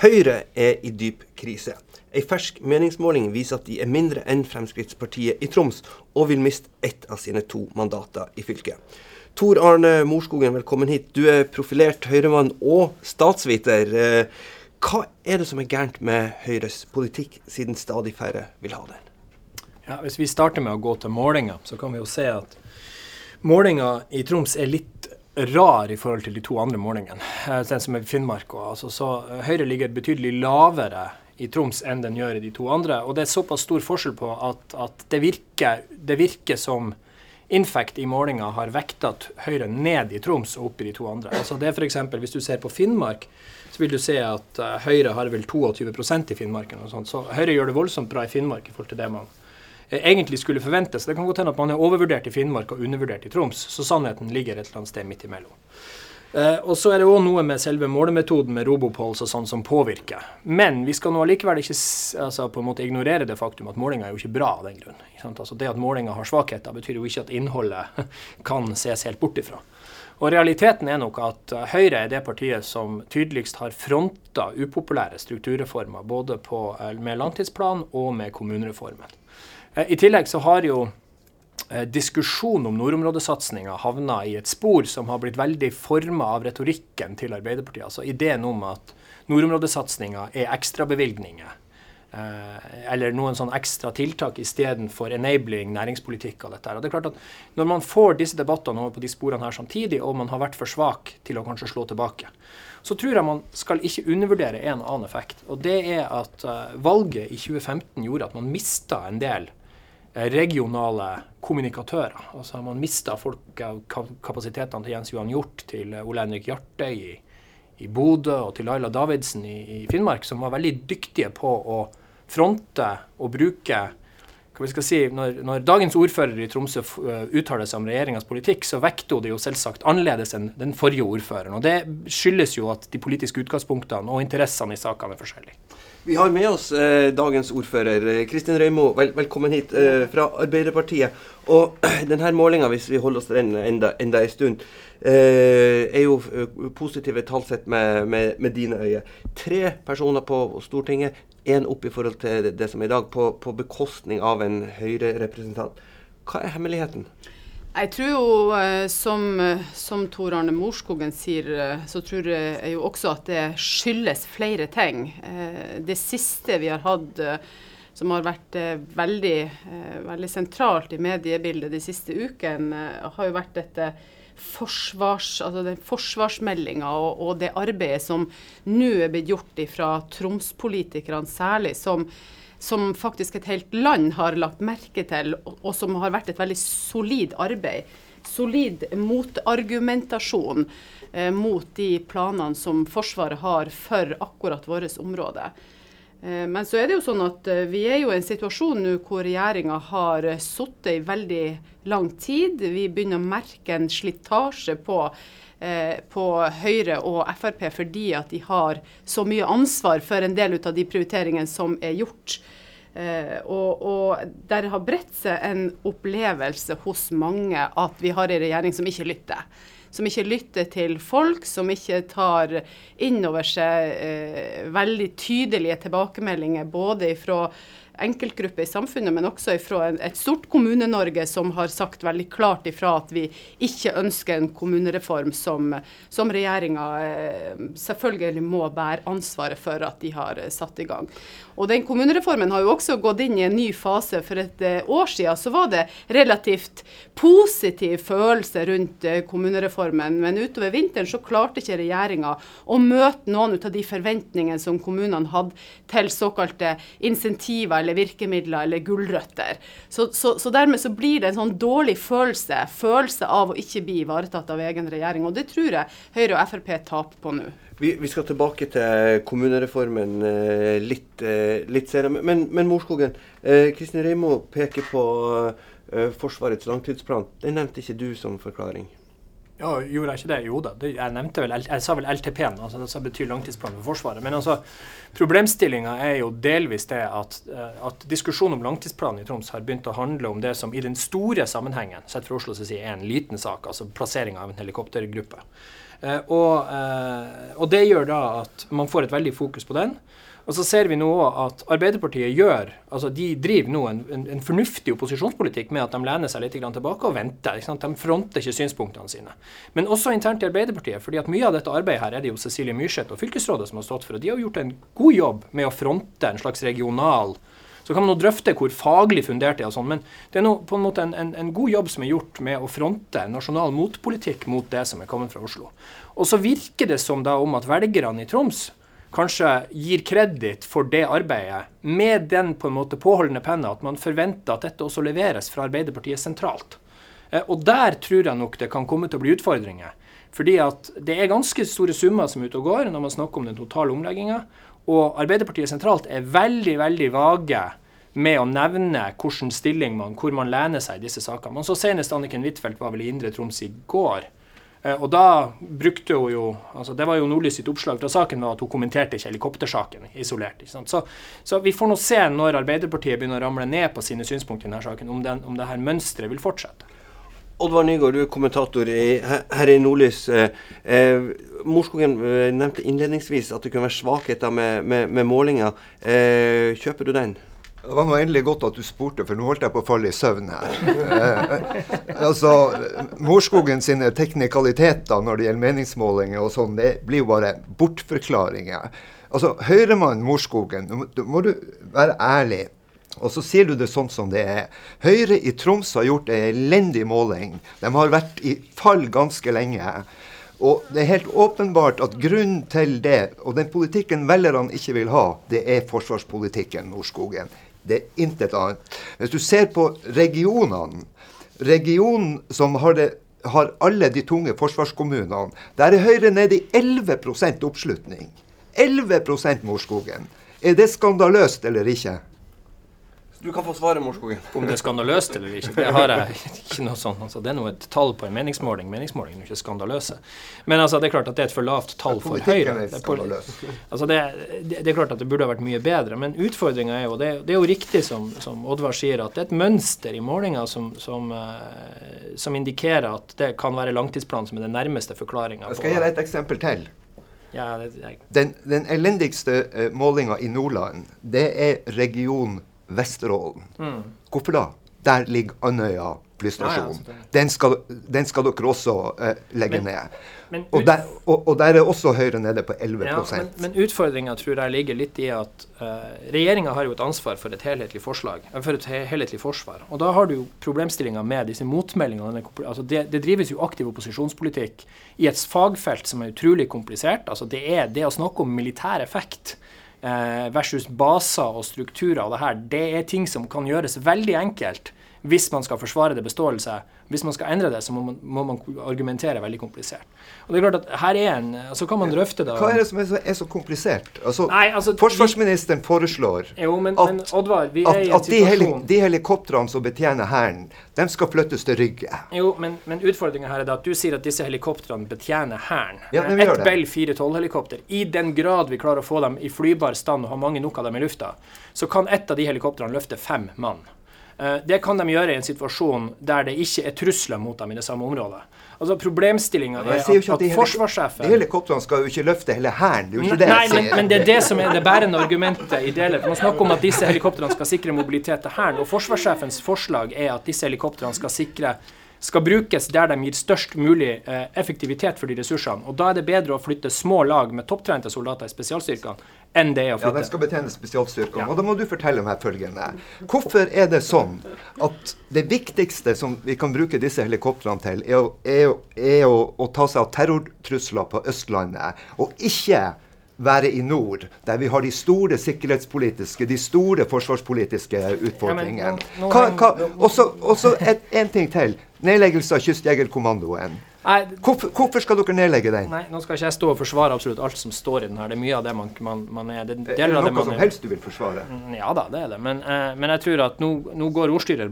Høyre er i dyp krise. En fersk meningsmåling viser at de er mindre enn Fremskrittspartiet i Troms, og vil miste ett av sine to mandater i fylket. Tor Arne Morskogen, velkommen hit. Du er profilert Høyremann og statsviter. Eh, hva er det som er gærent med Høyres politikk, siden stadig færre vil ha den? Ja, hvis vi starter med å gå til målinga, så kan vi jo se at målinga i Troms er litt rar i forhold til de to andre målingene. Eh, den som er Finnmark. Altså, så eh, Høyre ligger betydelig lavere i Troms enn den gjør i de to andre. Og det er såpass stor forskjell på at, at det, virker, det, virker, som Infect i målinga har vektet Høyre ned i Troms og opp i de to andre. Altså det for eksempel, Hvis du ser på Finnmark, så vil du se at uh, Høyre har vel 22% i Finnmark. Og sånt. Så Høyre gjør det voldsomt bra i Finnmark i forhold til det man egentlig skulle forventes. Det kan godt hende at man er overvurdert i Finnmark og undervurdert i Troms, så sannheten ligger et eller annet sted midt imellom. Uh, og så er det òg noe med selve målemetoden med robopols og sånn som påvirker. Men vi skal nå allikevel ikke altså, på en måte ignorere det faktum at målinga er jo ikke bra av den grunn. Altså, det at målinga har svakheter, betyr jo ikke at innholdet kan ses helt bort ifra. Og realiteten er nok at eh, Høyre er det partiet som tydeligst har fronta upopulære strukturreformer, både på, eh, med langtidsplan og med kommunereformen. Eh, I tillegg så har jo eh, diskusjonen om nordområdesatsinga havna i et spor som har blitt veldig forma av retorikken til Arbeiderpartiet. Altså ideen om at nordområdesatsinga er ekstrabevilgninger. Eh, eller noen sånn ekstra tiltak istedenfor enabling næringspolitikk. og dette. Og det er klart at Når man får disse debattene over på de sporene her samtidig, og man har vært for svak til å kanskje slå tilbake, så tror jeg man skal ikke undervurdere en annen effekt. Og det er at valget i 2015 gjorde at man mista en del regionale kommunikatører. Altså Man mista kapasitetene til Jens Johan Hjort, til eh, Ole Henrik Hjartøy i, i Bodø og til Laila Davidsen i, i, Finnmark, som var veldig dyktige på å fronte og bruke hva vi skal si, når, når dagens ordfører i Tromsø uttaler seg om regjeringas politikk, så vekter hun det jo selvsagt annerledes enn den forrige ordføreren. og Det skyldes jo at de politiske utgangspunktene og interessene i sakene er forskjellige. Vi har med oss eh, dagens ordfører, Kristin Røymo. Vel, velkommen hit eh, fra Arbeiderpartiet. Og denne målinga, hvis vi holder oss til den enda, enda en stund, eh, er jo positive tall sett med, med, med, dine øyne. Tre personer på Stortinget, én opp i forhold til det, som er i dag, på, på bekostning av en Høyre-representant. Hva er hemmeligheten? Jeg tror jo, eh, som, eh, som Tor Arne Morskogen sier, eh, så tror jeg jo også at det skyldes flere ting. Det siste vi har hatt som har vært veldig, veldig sentralt i mediebildet de siste ukene, har jo vært dette forsvars, altså den forsvarsmeldinga og, og, det arbeidet som nå er blitt gjort fra Troms-politikerne særlig, som som faktisk et helt land har lagt merke til, og som har vært et veldig solid arbeid. Solid motargumentasjon eh, mot de planene som Forsvaret har for akkurat vårt område. Eh, men så er det jo sånn at eh, vi er jo i en situasjon nå hvor regjeringa har eh, sittet i veldig lang tid. Vi begynner å merke en slitasje på på Høyre og Frp fordi at de har så mye ansvar for en del av de prioriteringene som er gjort. Eh, og, og der har bredt seg en opplevelse hos mange at vi har en regjering som ikke lytter. Som ikke lytter til folk, som ikke tar inn over seg eh, veldig tydelige tilbakemeldinger både fra enkeltgrupper i samfunnet, men også fra et stort Kommune-Norge som har sagt veldig klart ifra at vi ikke ønsker en kommunereform som, som regjeringa eh, selvfølgelig må bære ansvaret for at de har eh, satt i gang. Og den Kommunereformen har jo også gått inn i en ny fase. For et eh, år siden så var det relativt positiv følelse rundt kommunereformen, men utover vinteren så klarte ikke regjeringa å møte noen av de forventningene som kommunene hadde til såkalte insentiver eller virkemidler eller gulrøtter. Så, så, så, dermed så blir det en sånn dårlig følelse, følelse av å ikke bli ivaretatt av egen regjering. Og det tror jeg Høyre og Frp taper på nå. Vi, vi, skal tilbake til kommunereformen eh, litt, eh, litt, senere. Men, men Morskogen, eh, Kristin Reimo peker på Forsvarets langtidsplan. Den nevnte ikke du som forklaring. Ja, Gjorde jeg ikke det? Jo da. Det, jeg nevnte vel, jeg sa vel LTP-en, altså det betyr langtidsplan for Forsvaret. Men altså, problemstillinga er jo delvis det at, eh, at diskusjonen om langtidsplanen i Troms har begynt å handle om det som i den store sammenhengen, sett fra Oslo side, er en liten sak, altså plassering av en helikoptergruppe. Eh, og, eh, og det gjør da at man får et veldig fokus på den. Og så ser vi nå at Arbeiderpartiet gjør altså de driver nå en, en, en fornuftig opposisjonspolitikk med at de lener seg litt tilbake og venter. De fronter ikke synspunktene sine. Men også internt i Arbeiderpartiet. fordi at mye av dette arbeidet her er det jo Cecilie Myrseth og fylkesrådet som har stått for. og De har gjort en god jobb med å fronte en slags regional så kan man nå drøfte hvor faglig fundert det er, og sånn, men det er nå på en måte en, en, en, god jobb som er gjort med å fronte nasjonal motpolitikk mot det som er kommet fra Oslo. Og så virker det som da om at velgerne i Troms kanskje gir kreditt for det arbeidet, med den på en måte påholdende penna at man forventer at dette også leveres fra Arbeiderpartiet sentralt. Eh, og der tror jeg nok det kan komme til å bli utfordringer. Fordi at det er ganske store summer som er ute og går når man snakker om den totale omlegginga. Og Arbeiderpartiet sentralt er veldig, veldig vage med å nevne hvilken stilling man, hvor man lener seg i disse sakene. Man så senest Anniken Huitfeldt var vel i Indre Troms i går og da brukte hun jo altså Det var jo Nordlys sitt oppslag fra saken var at hun kommenterte ikke helikoptersaken isolert. Ikke så, så, vi får nå se når Arbeiderpartiet begynner å ramle ned på sine synspunkter i denne saken, om, den, om det her mønsteret vil fortsette. Oddvar Nygaard, du er kommentator i, her i Nordlys. Eh, eh, Morskogen eh, nevnte innledningsvis at det kunne være svakheter med, med, med målinga. Eh, kjøper du den? Det var nå endelig godt at du spurte, for nå holdt jeg på å falle i søvn her. Eh, altså, Morskogen sine teknikaliteter når det gjelder meningsmålinger og sånn, det blir jo bare bortforklaringer. Altså, Høyremann Morskogen, nå må du være ærlig. Og så sier du det sånn som det er. Høyre i Troms har gjort en elendig måling. De har vært i fall ganske lenge. Og det er helt åpenbart at grunnen til det, og den politikken velgerne ikke vil ha, det er forsvarspolitikken Nordskogen. Det er intet annet. Hvis du ser på regionene, regionen som har, det, har alle de tunge forsvarskommunene, der er Høyre nede i 11% oppslutning. 11% Morskogen. Er det skandaløst eller ikke? Du kan få svare, Morskogen. Om det er skandaløst eller ikke, det har jeg ikke noe sånt. Altså, det er noe et tall på en meningsmåling. Meningsmålingene er ikke skandaløse. Men altså, det er klart at det er et for lavt tall for Høyre. Det er, altså, det, det, er klart at det burde ha vært mye bedre. Men utfordringa er jo det, det, er jo riktig som, som, Oddvar sier, at det er et mønster i målinga som, som, uh, som, indikerer at det kan være langtidsplanen som er den nærmeste forklaringa. Skal jeg gi deg et eksempel til? Ja, jeg... Den, den elendigste uh, målinga i Nordland, det er region Vesterålen. Mm. Hvorfor da? Der ligger Andøya flystasjon. Ja, ja, den, den, skal, dere også uh, legge men, ned. Men og, der, og, og, der, er også Høyre nede på 11 ja, Men, men utfordringa tror jeg ligger litt i at uh, eh, regjeringa har jo et ansvar for et helhetlig forslag, eh, for et helhetlig forsvar. Og da har du jo problemstillinga med disse motmeldingene. Altså det, det, drives jo aktiv opposisjonspolitikk i et fagfelt som er utrolig komplisert. Altså det er det å snakke om militær effekt versus baser og strukturer og det her, det er ting som kan gjøres veldig enkelt hvis man skal forsvare det beståelse. Hvis man skal endre det, så må man, må man argumentere veldig komplisert. Og det er klart at her er en, Så kan man drøfte det. Hva er det som er så, er så komplisert? Altså, Nei, altså forsvarsministeren foreslår jo, men, at, men, Oddvar, at, at de, heli, de helikoptrene som betjener Hæren, de skal flyttes til Rygge. Jo, men, men utfordringa her er at du sier at disse helikoptrene betjener Hæren. Ja, Et Bell 412-helikopter. I den grad vi klarer å få dem i flybar stand og ha mange nok av dem i lufta, så kan ett av de helikoptrene løfte fem mann. Eh, det kan de gjøre i en situasjon der det ikke er trusler mot dem i det samme området. Altså Problemstillinga er at, at, forsvarssjefen helikoptrene skal jo ikke løfte hele hæren. Det er jo ikke det jeg Nei, men, men, det er det som er det bærende argumentet i deler. Man snakker om at disse helikoptrene skal sikre mobilitet til hæren. Og forsvarssjefens forslag er at disse helikoptrene skal sikre skal brukes der de gir størst mulig eh, effektivitet for de ressursene. Og Da er det bedre å flytte små lag med topptrente soldater i spesialstyrkene enn det er å flytte Ja, de skal betjene spesialstyrkene. Ja. Og da må du fortelle meg følgende. Hvorfor er det sånn at det viktigste som vi kan bruke disse helikoptrene til, er å, er er å, å ta seg av terrortrusler på Østlandet, og ikke være i nord, der vi har de store sikkerhetspolitiske, de store forsvarspolitiske utfordringene. Og så en ting til. Nedleggelse av Kystjegerkommandoen. Nei, Hvorfor, hvorfor skal dere nedlegge den? nei, nå skal ikke jeg stå og forsvare absolutt alt som står i den her. Det er mye av det man, man, man er. Det, Er det noe det som er. helst du vil forsvare? Mm, Ja da, det er det. Men, eh, men jeg tror at nå, nå går ordstyrer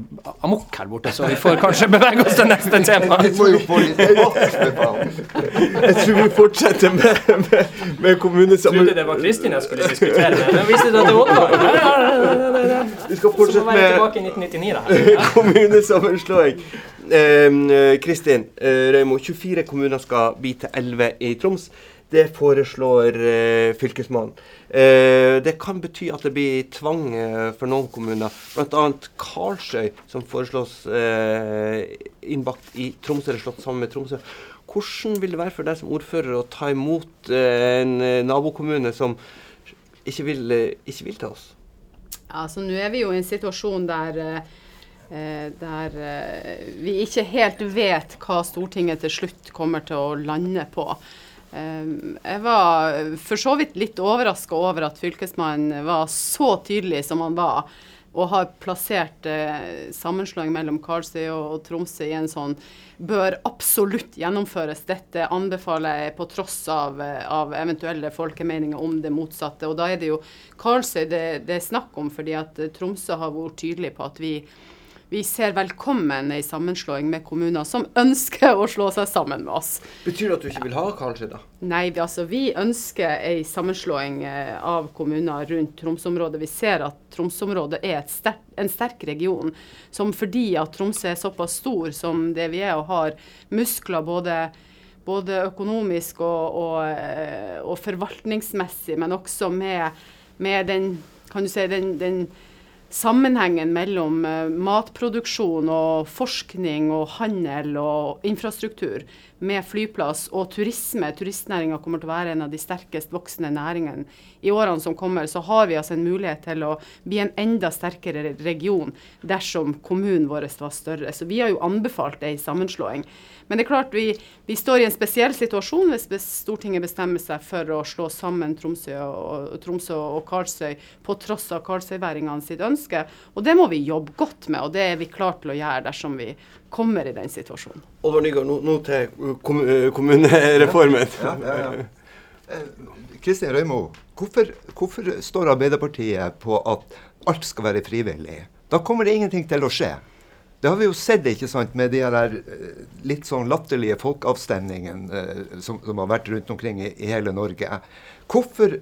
amok her borte, så vi får kanskje bevege oss til neste tema. Vi må jo få litt. Jeg tror vi fortsetter med, med, med Jeg trodde det var Kristin jeg skulle diskutere med. Men viste det at det var Oddvar? Vi skal fortsette med tilbake i 1999, da. her. kommunesammenslåing. Eh, Kristin eh, Røymo, 24 kommuner skal bli til 11 i Troms. Det foreslår eh, Fylkesmannen. Eh, det kan bety at det blir tvang eh, for noen kommuner, bl.a. Karlsøy, som foreslås eh, innbakt i Tromsø, eller slått sammen med Tromsø. Hvordan vil det være for deg som ordfører å ta imot eh, en eh, nabokommune som ikke vil, ikke vil ta oss? Ja, altså, Nå er vi jo i en situasjon der, der eh, vi ikke helt vet hva Stortinget til slutt kommer til å lande på. Eh, jeg var for så vidt litt overraska over at fylkesmannen var så tydelig som han var, og har plassert eh, sammenslåing mellom Karlsøy og, Tromsø i en sånn bør absolutt gjennomføres. Dette anbefaler jeg på tross av, eh, av eventuelle folkemeninger om det motsatte. Og da er det jo Karlsøy det, det er snakk om, fordi at eh, Tromsø har vært tydelig på at vi, vi ser velkommen ei sammenslåing med kommuner som ønsker å slå seg sammen med oss. Betyr det at du ikke vil ha Karlsøy, da? Nei, vi, altså, vi ønsker ei sammenslåing eh, av kommuner rundt Tromsø-området. Vi ser at Tromsø-området er sterk, en sterk region som fordi at Tromsø er såpass stor som det vi er, og har muskler både, både økonomisk og, og, eh, og forvaltningsmessig, men også med, med den, kan du si, den, den sammenhengen mellom eh, matproduksjon og forskning og handel og infrastruktur med flyplass og turisme. Turistnæringa kommer til å være en av de sterkest voksende næringene i årene som kommer. Så har vi altså en mulighet til å bli en enda sterkere region dersom kommunen vår var større. Så vi har jo anbefalt ei sammenslåing. Men det er klart vi, vi står i en spesiell situasjon hvis Stortinget bestemmer seg for å slå sammen Tromsø og, Tromsø og Karlsøy på tross av karlsøyværingene sitt ønske. Og det må vi jobbe godt med, og det er vi klart til å gjøre dersom vi kommer i den situasjonen. Oddvar Nygaard, nå, nå til eh, kommunereformen. Ja, ja, ja. Eh, Kristin Røymo, hvorfor, hvorfor står Arbeiderpartiet på at alt skal være frivillig? Da kommer det ingenting til å skje. Det har vi jo sett ikke sant, med de her eh, litt sånn latterlige folkeavstemningene eh, som, som har vært rundt omkring i, i hele Norge. Hvorfor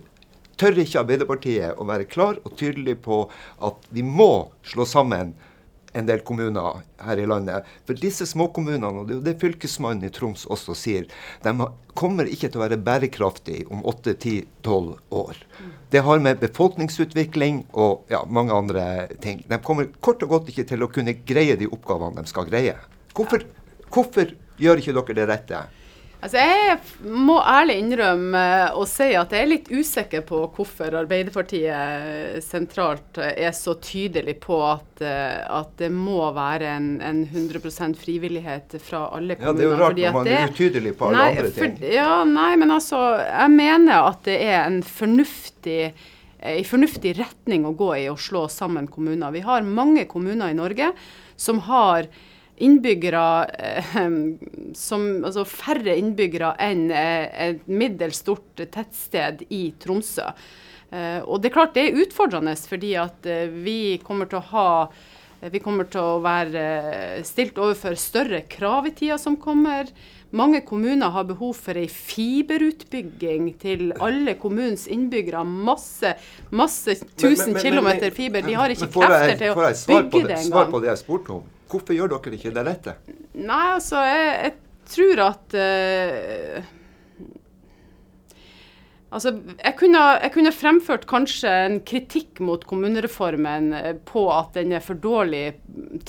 tør ikke Arbeiderpartiet å være klar og tydelig på at vi må slå sammen en del kommuner her i landet. For disse småkommunene, og det er jo det fylkesmannen i Troms også sier, de kommer ikke til å være bærekraftige om 8-10-12 år. Det har med befolkningsutvikling og ja, mange andre ting. De kommer kort og godt ikke til å kunne greie de oppgavene de skal greie. Hvorfor, hvorfor gjør ikke dere det rette? Altså jeg må ærlig innrømme å og si at jeg er litt usikker på hvorfor Arbeiderpartiet sentralt eh, er så tydelig på at, eh, at det må være en, en 100% frivillighet fra alle kommuner. Ja. Det er jo rart når at man det- er utydelig på alle Nei, andre ting. For, ja, nei, men altså Jeg mener at det er en fornuftig i fornuftig retning å gå i å slå sammen kommuner. Vi har mange kommuner i Norge som har innbyggere eh, som Altså færre innbyggere enn eh, et middels stort tettsted i Tromsø. Eh, og det er klart det er utfordrende, fordi at eh, vi kommer til å ha vi kommer til å være eh, stilt overfor større krav i tida som kommer. Mange kommuner har behov for ei fiberutbygging til alle kommunens innbyggere. Masse, masse tusen men- kilometer men- fiber. De har ikke jeg- krefter til å bygge det, engang. Svar på det jeg spurte om. Hvorfor gjør dere ikke det rette? Nei, altså, jeg, jeg tror at eh, Altså, jeg kunne, jeg kunne fremført kanskje en kritikk mot kommunereformen eh, på at den er for dårlig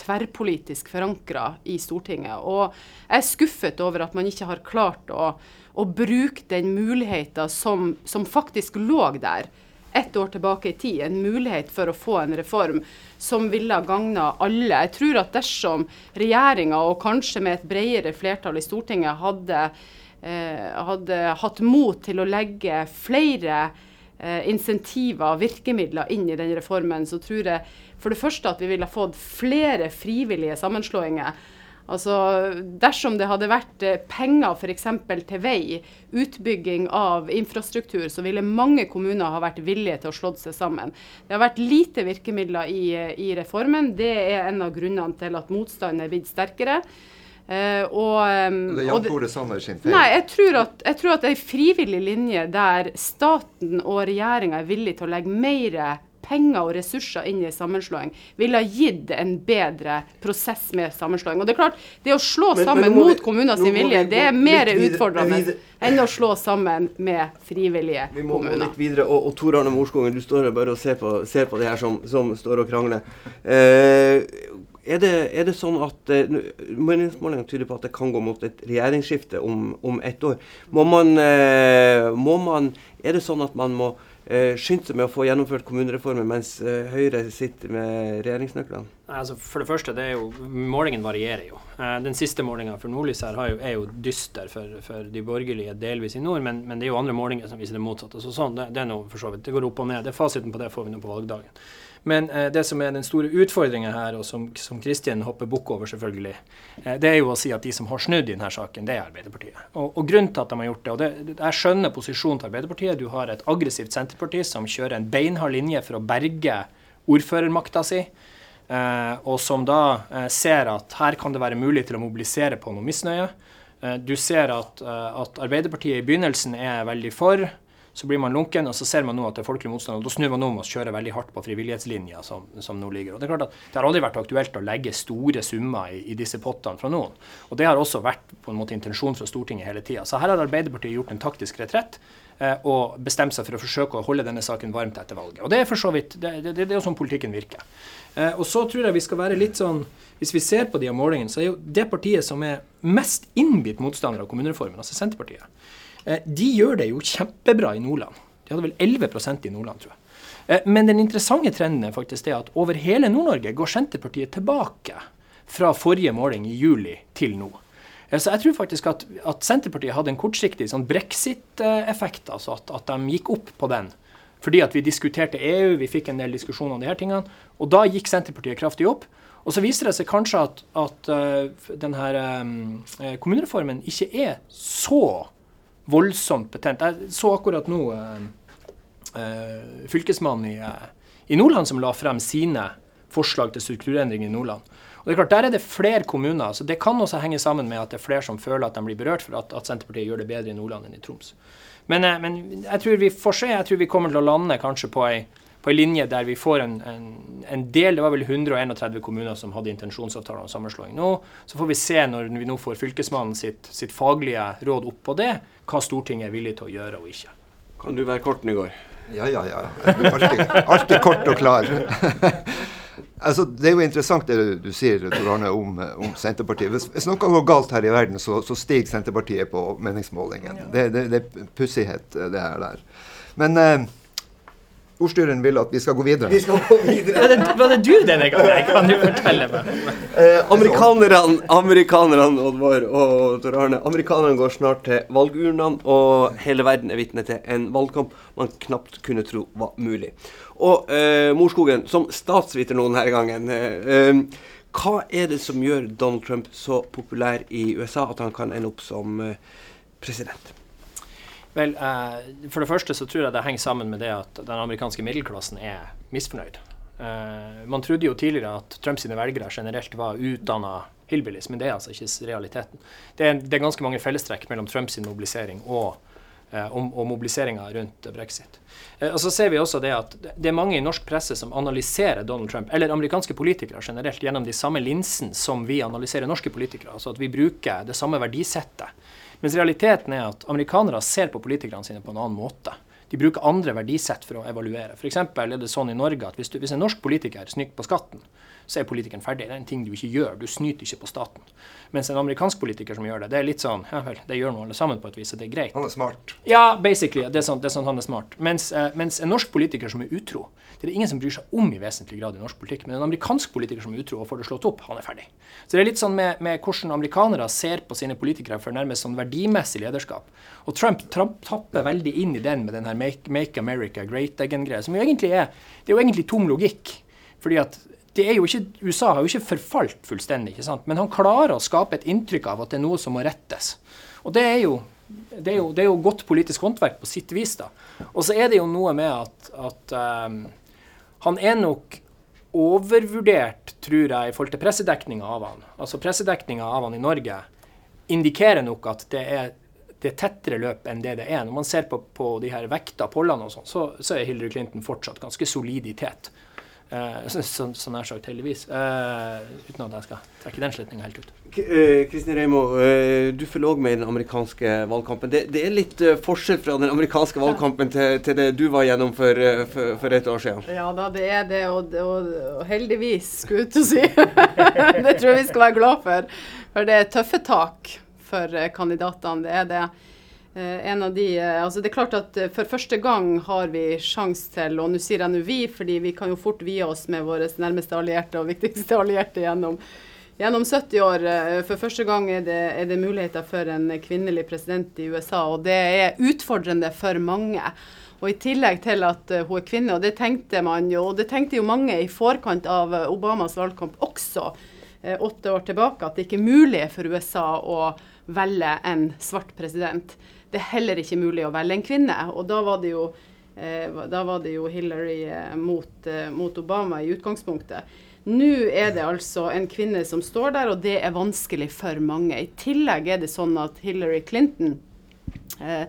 tverrpolitisk forankra i Stortinget. Og jeg er skuffet over at man ikke har klart å, å bruke den muligheten som, som faktisk lå der ett år tilbake i tid. En mulighet for å få en reform som ville gagna alle. Jeg tror at dersom regjeringa, og kanskje med et bredere flertall i Stortinget, hadde hadde hatt mot til å legge flere eh, insentiver, virkemidler, inn i den reformen, så tror jeg for det første at vi ville fått flere frivillige sammenslåinger. Altså, Dersom det hadde vært eh, penger f.eks. til vei, utbygging av infrastruktur, så ville mange kommuner ha vært villige til å slå seg sammen. Det har vært lite virkemidler i, i reformen. Det er en av grunnene til at motstanden er blitt sterkere. Uh, og, um, det er Jan Tore Sanner sin feil? Nei, jeg tror at, jeg tror at en frivillig linje der staten og regjeringa er villig til å legge mer penger og ressurser inn i sammenslåing, ville ha gitt en bedre prosess med sammenslåing. Og det er klart, det å slå men, sammen men mot kommuner sin vilje, det er mer utfordrende enn å slå sammen med frivillige kommuner. Vi må gå litt videre. Og, og Tor Arne Morskogen, du står her bare og ser på, ser på det her som, som står og krangler. Eh, er det, er det, sånn at uh, Meningsmålingene tyder på at det kan gå mot et regjeringsskifte om, om ett år. Må man, uh, må man, er det sånn at man må eh, skyndt seg med å få gjennomført kommunereformen mens eh, Høyre sitter med regjeringsnøklene? Altså, for det første, det jo, målingen varierer jo. Eh, den siste målinga for Nordlys her jo, er jo dyster for, for, de borgerlige delvis i nord, men, men, det er jo andre målinger som viser det motsatte. Så sånn, det, det, er noe for så vidt, det går opp og ned. Det er Fasiten på det får vi nå på valgdagen. Men eh, det som er den store utfordringa her, og som, som Kristin hopper bukk over, selvfølgelig, eh, det er jo å si at de som har snudd i denne saken, det er Arbeiderpartiet. Og, og grunnen til at de har gjort det, og det, Jeg skjønner posisjonen til Arbeiderpartiet. Du har et aggressivt Senterparti som kjører en beinhard linje for å berge ordførermakta si. Eh, og som da eh, ser at her kan det være mulig til å mobilisere på noe misnøye. Eh, du ser at, at Arbeiderpartiet i begynnelsen er veldig for. Så blir man lunken, og så ser man nå at det er folkelig motstand. og Da snur man om og kjører veldig hardt på frivillighetslinja som, som, nå ligger. Og Det er klart at det har aldri vært aktuelt å legge store summer i, i disse pottene fra noen. Og Det har også vært på en måte intensjonen fra Stortinget hele tida. Så her har Arbeiderpartiet gjort en taktisk retrett og bestemt seg for å forsøke å holde denne saken varmt etter valget. Og Det er for så vidt, det, det, det er jo sånn politikken virker. Eh, og så tror jeg vi skal være litt sånn Hvis vi ser på de målingene, så er jo det partiet som er mest innbitt motstander av kommunereformen, altså Senterpartiet, Eh, de gjør det jo kjempebra i Nordland. De hadde vel 11% i Nordland, tror jeg. Eh, men den interessante trenden er faktisk det at over hele Nord-Norge går Senterpartiet tilbake fra forrige måling i juli til nå. Eh, så jeg tror faktisk at, at Senterpartiet hadde en kortsiktig sånn brexit-effekt, altså at, at, de gikk opp på den. Fordi at vi diskuterte EU, vi fikk en del diskusjoner om de her tingene. Og da gikk Senterpartiet kraftig opp. Og så viser det seg kanskje at, at uh, denne um, kommunereformen ikke er så voldsomt betent. Jeg så akkurat nå eh, eh, fylkesmannen i, eh, i, Nordland som la frem sine forslag til strukturendring i Nordland. Og det er klart, Der er det flere kommuner. så Det kan også henge sammen med at det er flere som føler at de blir berørt for at, at Senterpartiet gjør det bedre i Nordland enn i Troms. Men, eh, men, jeg tror vi får se. Jeg tror vi kommer til å lande kanskje på ei på en linje der vi får en, en, en, del Det var vel 131 kommuner som hadde intensjonsavtaler om sammenslåing nå. Så får vi se når vi nå får Fylkesmannen sitt, sitt faglige råd opp på det, hva Stortinget er villig til å gjøre og ikke. Kan du være kort, Nygaard? Ja, ja, ja. Alltid, alltid kort og klar. altså, det er jo interessant det du sier Tor Arne, om, om, Senterpartiet. Hvis, hvis, noe går galt her i verden, så, så stiger Senterpartiet på meningsmålingen. Det, det, det er pussighet, det her der. Men eh, ordstyreren vil at vi skal gå videre. Vi skal gå videre. var, det, var det du denne gangen? Kan du fortelle meg? Eh, amerikanerne, amerikanerne Oddvar og Tor Arne, amerikanerne går snart til valgurnene, og hele verden er vitne til en valgkamp man knapt kunne tro var mulig. Og eh, Morskogen, som statsviter nå denne gangen, eh, eh, hva er det som gjør Donald Trump så populær i USA at han kan ende opp som eh, president? Vel, eh, For det første så tror jeg det henger sammen med det at den amerikanske middelklassen er misfornøyd. Eh, man trodde jo tidligere at Trumps velgere generelt var utdanna hillbillies, men det er altså ikke realiteten. Det er, det er ganske mange fellestrekk mellom Trumps mobilisering og, eh, og, og mobiliseringa rundt brexit. Eh, og så ser vi også det at det er mange i norsk presse som analyserer Donald Trump, eller amerikanske politikere generelt, gjennom de samme linsene som vi analyserer norske politikere. Altså at vi bruker det samme verdisettet mens realiteten er at amerikanere ser på politikerne sine på en annen måte. De bruker andre verdisett for å evaluere. F.eks. er det sånn i Norge at hvis, du, hvis en norsk politiker snyter på skatten, så er politikeren ferdig. Det er en ting du ikke gjør. Du snyter ikke på staten. Mens en amerikansk politiker som gjør det, det er litt sånn Ja vel, det gjør nå alle sammen på et vis, så det er greit. Han er smart. Ja, basically. Det er sånn, det er sånn han er smart. Mens, eh, mens, en norsk politiker som er utro, det er det ingen som bryr seg om i vesentlig grad i norsk politikk. Men en amerikansk politiker som er utro og får det slått opp, han er ferdig. Så det er litt sånn med, med hvordan amerikanere ser på sine politikere for nærmest sånn verdimessig lederskap. Og Trump tapper veldig inn i den med den her Make, make America Great Again-greia, som jo egentlig er Det er jo egentlig tom logikk. Fordi at det er jo ikke, USA har jo ikke forfalt fullstendig, ikke sant? men han klarer å skape et inntrykk av at det er noe som må rettes. Og det er jo, det er jo, det er jo godt politisk håndverk på sitt vis. da. Og så er det jo noe med at, at um, han er nok overvurdert, tror jeg, i forhold til pressedekninga av han. Altså Pressedekninga av han i Norge indikerer nok at det er, det er tettere løp enn det det er. Når man ser på, på de her vekta pollene og sånn, så, så, er Hillary Clinton fortsatt ganske solid i tet. Uh, så, så, nær sagt, heldigvis. Uh, uten at jeg skal trekke den slutninga helt ut. Eh, Kristin Reimo, du følger òg med i den amerikanske valgkampen. Det, det er litt forskjell fra den amerikanske valgkampen til, til, det du var gjennom for, for, for, et år siden? Ja da, det er det, og, og, og heldigvis, skulle jeg til å si. det tror jeg vi skal være glad for. For det er tøffe tak for kandidatene. Det er det. Eh, en av de, eh, altså det er klart at eh, For første gang har vi sjanse til, og nå sier jeg nå vi, fordi vi kan jo fort vie oss med våre nærmeste allierte og viktigste allierte gjennom, gjennom 70 år. For første gang er det, er det, muligheter for en kvinnelig president i USA, og det er utfordrende for mange. Og I tillegg til at hun er kvinne, og det tenkte man jo, og det tenkte jo mange i forkant av Obamas valgkamp også, åtte år tilbake, at det ikke er mulig for USA å velge en svart president det er heller ikke mulig å velge en kvinne. Og da var det jo, eh, var det jo Hillary eh, mot, eh, mot, Obama i utgangspunktet. Nå er det altså en kvinne som står der, og det er vanskelig for mange. I tillegg er det sånn at Hillary Clinton eh,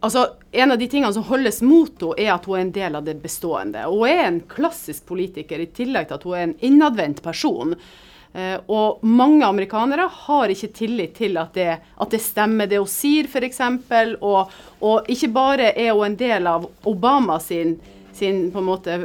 altså En av de tingene som holdes mot henne, er at hun er en del av det bestående. Hun er en klassisk politiker, i tillegg til at hun er en innadvendt person. Uh, og mange amerikanere har ikke tillit til at det, at det stemmer, det hun sier f.eks. Og, og ikke bare er hun en del av Obama sin, sin på en måte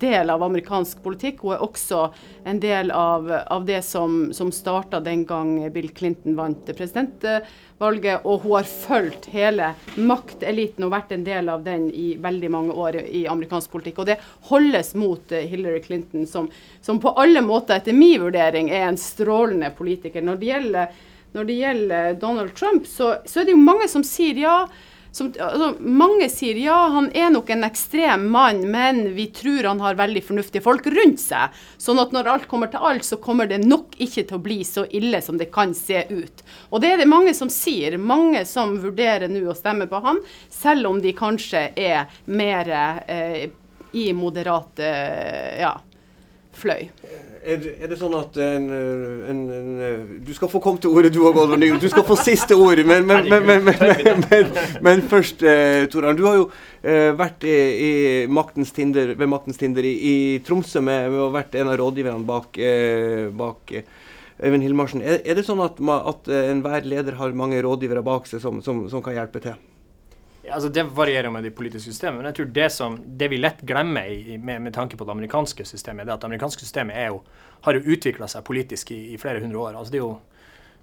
del av amerikansk politikk, hun er også en del av, av det som, som starta den gang Bill Clinton vant presidentvalget og hun har fulgt hele makteliten og vært en del av den i veldig mange år i amerikansk politikk. Og det holdes mot eh, Hillary Clinton, som, som på alle måter, etter min vurdering, er en strålende politiker. Når det gjelder, når det gjelder Donald Trump, så, så er det jo mange som sier ja som, altså, mange sier ja, han er nok en ekstrem mann, men vi tror han har veldig fornuftige folk rundt seg. Sånn at når alt kommer til alt, så kommer det nok ikke til å bli så ille som det kan se ut. Og det er det mange som sier. Mange som vurderer nå å stemme på han, selv om de kanskje er mer eh, i moderate ja, fløy. Er, er, det sånn at en, en, en, Du skal få komme til ordet, du òg, Oddvar Du skal få siste ordet. Men, men, men, men først, eh, Toran. Du har jo eh, vært i, i maktens tinder, ved Maktens Tinder i, i Tromsø med, med å vært en av rådgiverne bak, eh, bak eh, Øyvind Hilmarsen. Er, er, det sånn at, at enhver leder har mange rådgivere bak seg som, som, som kan hjelpe til? Altså Det varierer med de politiske systemene. Men jeg tror det, som, det vi lett glemmer i, med, med, tanke på det amerikanske systemet, er at det amerikanske systemet jo, har jo utvikla seg politisk i, i, flere hundre år. Altså jo,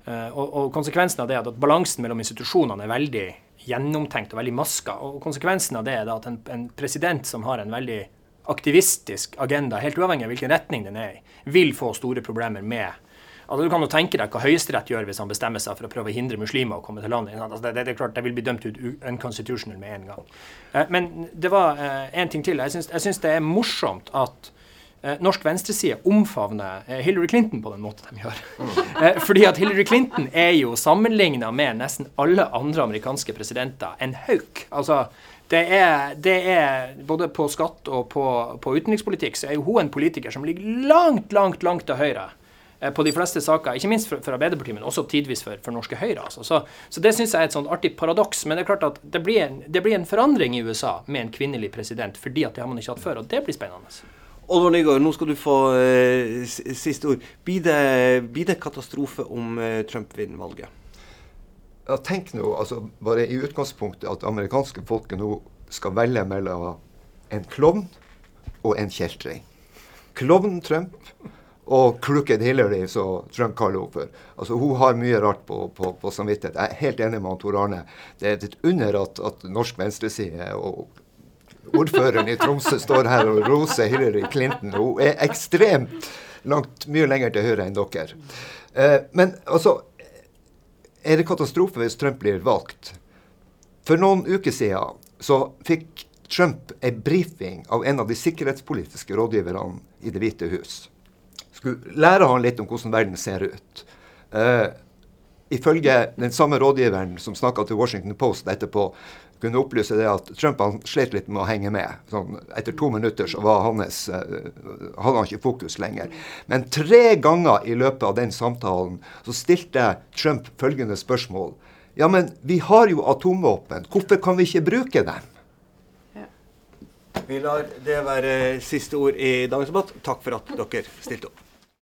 uh, og, og, konsekvensen av det er at balansen mellom institusjonene er veldig gjennomtenkt og veldig maska. Og konsekvensen av det er at en, en president som har en veldig aktivistisk agenda, helt uavhengig av hvilken retning den er i, vil få store problemer med Altså, du kan jo tenke deg hva Høyesterett gjør hvis han bestemmer seg for å prøve å hindre muslimer å komme til landet. Altså, det, det, det, er klart, det vil bli dømt ut unconstitutional med en gang. Eh, men det var eh, en ting til. Jeg syns det er morsomt at eh, norsk venstreside omfavner eh, Hillary Clinton på den måten de gjør. Mm. Eh, fordi at Hillary Clinton er jo sammenligna med nesten alle andre amerikanske presidenter en hauk. Altså, det er, det er, Både på skatt og på, på utenrikspolitikk så er jo hun en politiker som ligger langt, langt, langt til høyre Eh, på de fleste saker, ikke minst for, for Arbeiderpartiet, men også tidvis for, for norske Høyre. Altså. Så, så, det syns jeg er et sånt artig paradoks. Men det er klart at det blir, en, det blir, en, forandring i USA med en kvinnelig president, fordi at det har man ikke hatt før. Og det blir spennende. Oddvar Nygaard, nå skal du få eh, siste ord. Blir det, blir det katastrofe om eh, Trump vinner valget? Ja, tenk nå, altså bare i utgangspunktet at amerikanske folket nå skal velge mellom en klovn og en kjeltring. Klovnen Trump og Crooked Hillary, som Trump kaller henne for. Altså, hun har mye rart på, på, på samvittighet. Jeg er helt enig med Tor Arne. Det er et under at, at norsk venstreside og ordføreren i Tromsø står her og roser Hillary Clinton. Hun er ekstremt langt mye lenger til høyre enn dere. Eh, men altså Er det katastrofe hvis Trump blir valgt? For noen uker siden så fikk Trump en brifing av en av de sikkerhetspolitiske rådgiverne i Det hvite hus. Skulle lære han litt om hvordan verden ser ut. Uh, ifølge den samme rådgiveren som snakka til Washington Post etterpå, kunne opplyse det at Trump han slet litt med å henge med. Sånn, etter to minutter så var hans, uh, hadde han ikke fokus lenger. Men tre ganger i løpet av den samtalen så stilte Trump følgende spørsmål. Ja, men vi har jo atomvåpen. Hvorfor kan vi ikke bruke dem? Vi lar det være siste ord i dagens debatt. Takk for at dere stilte opp.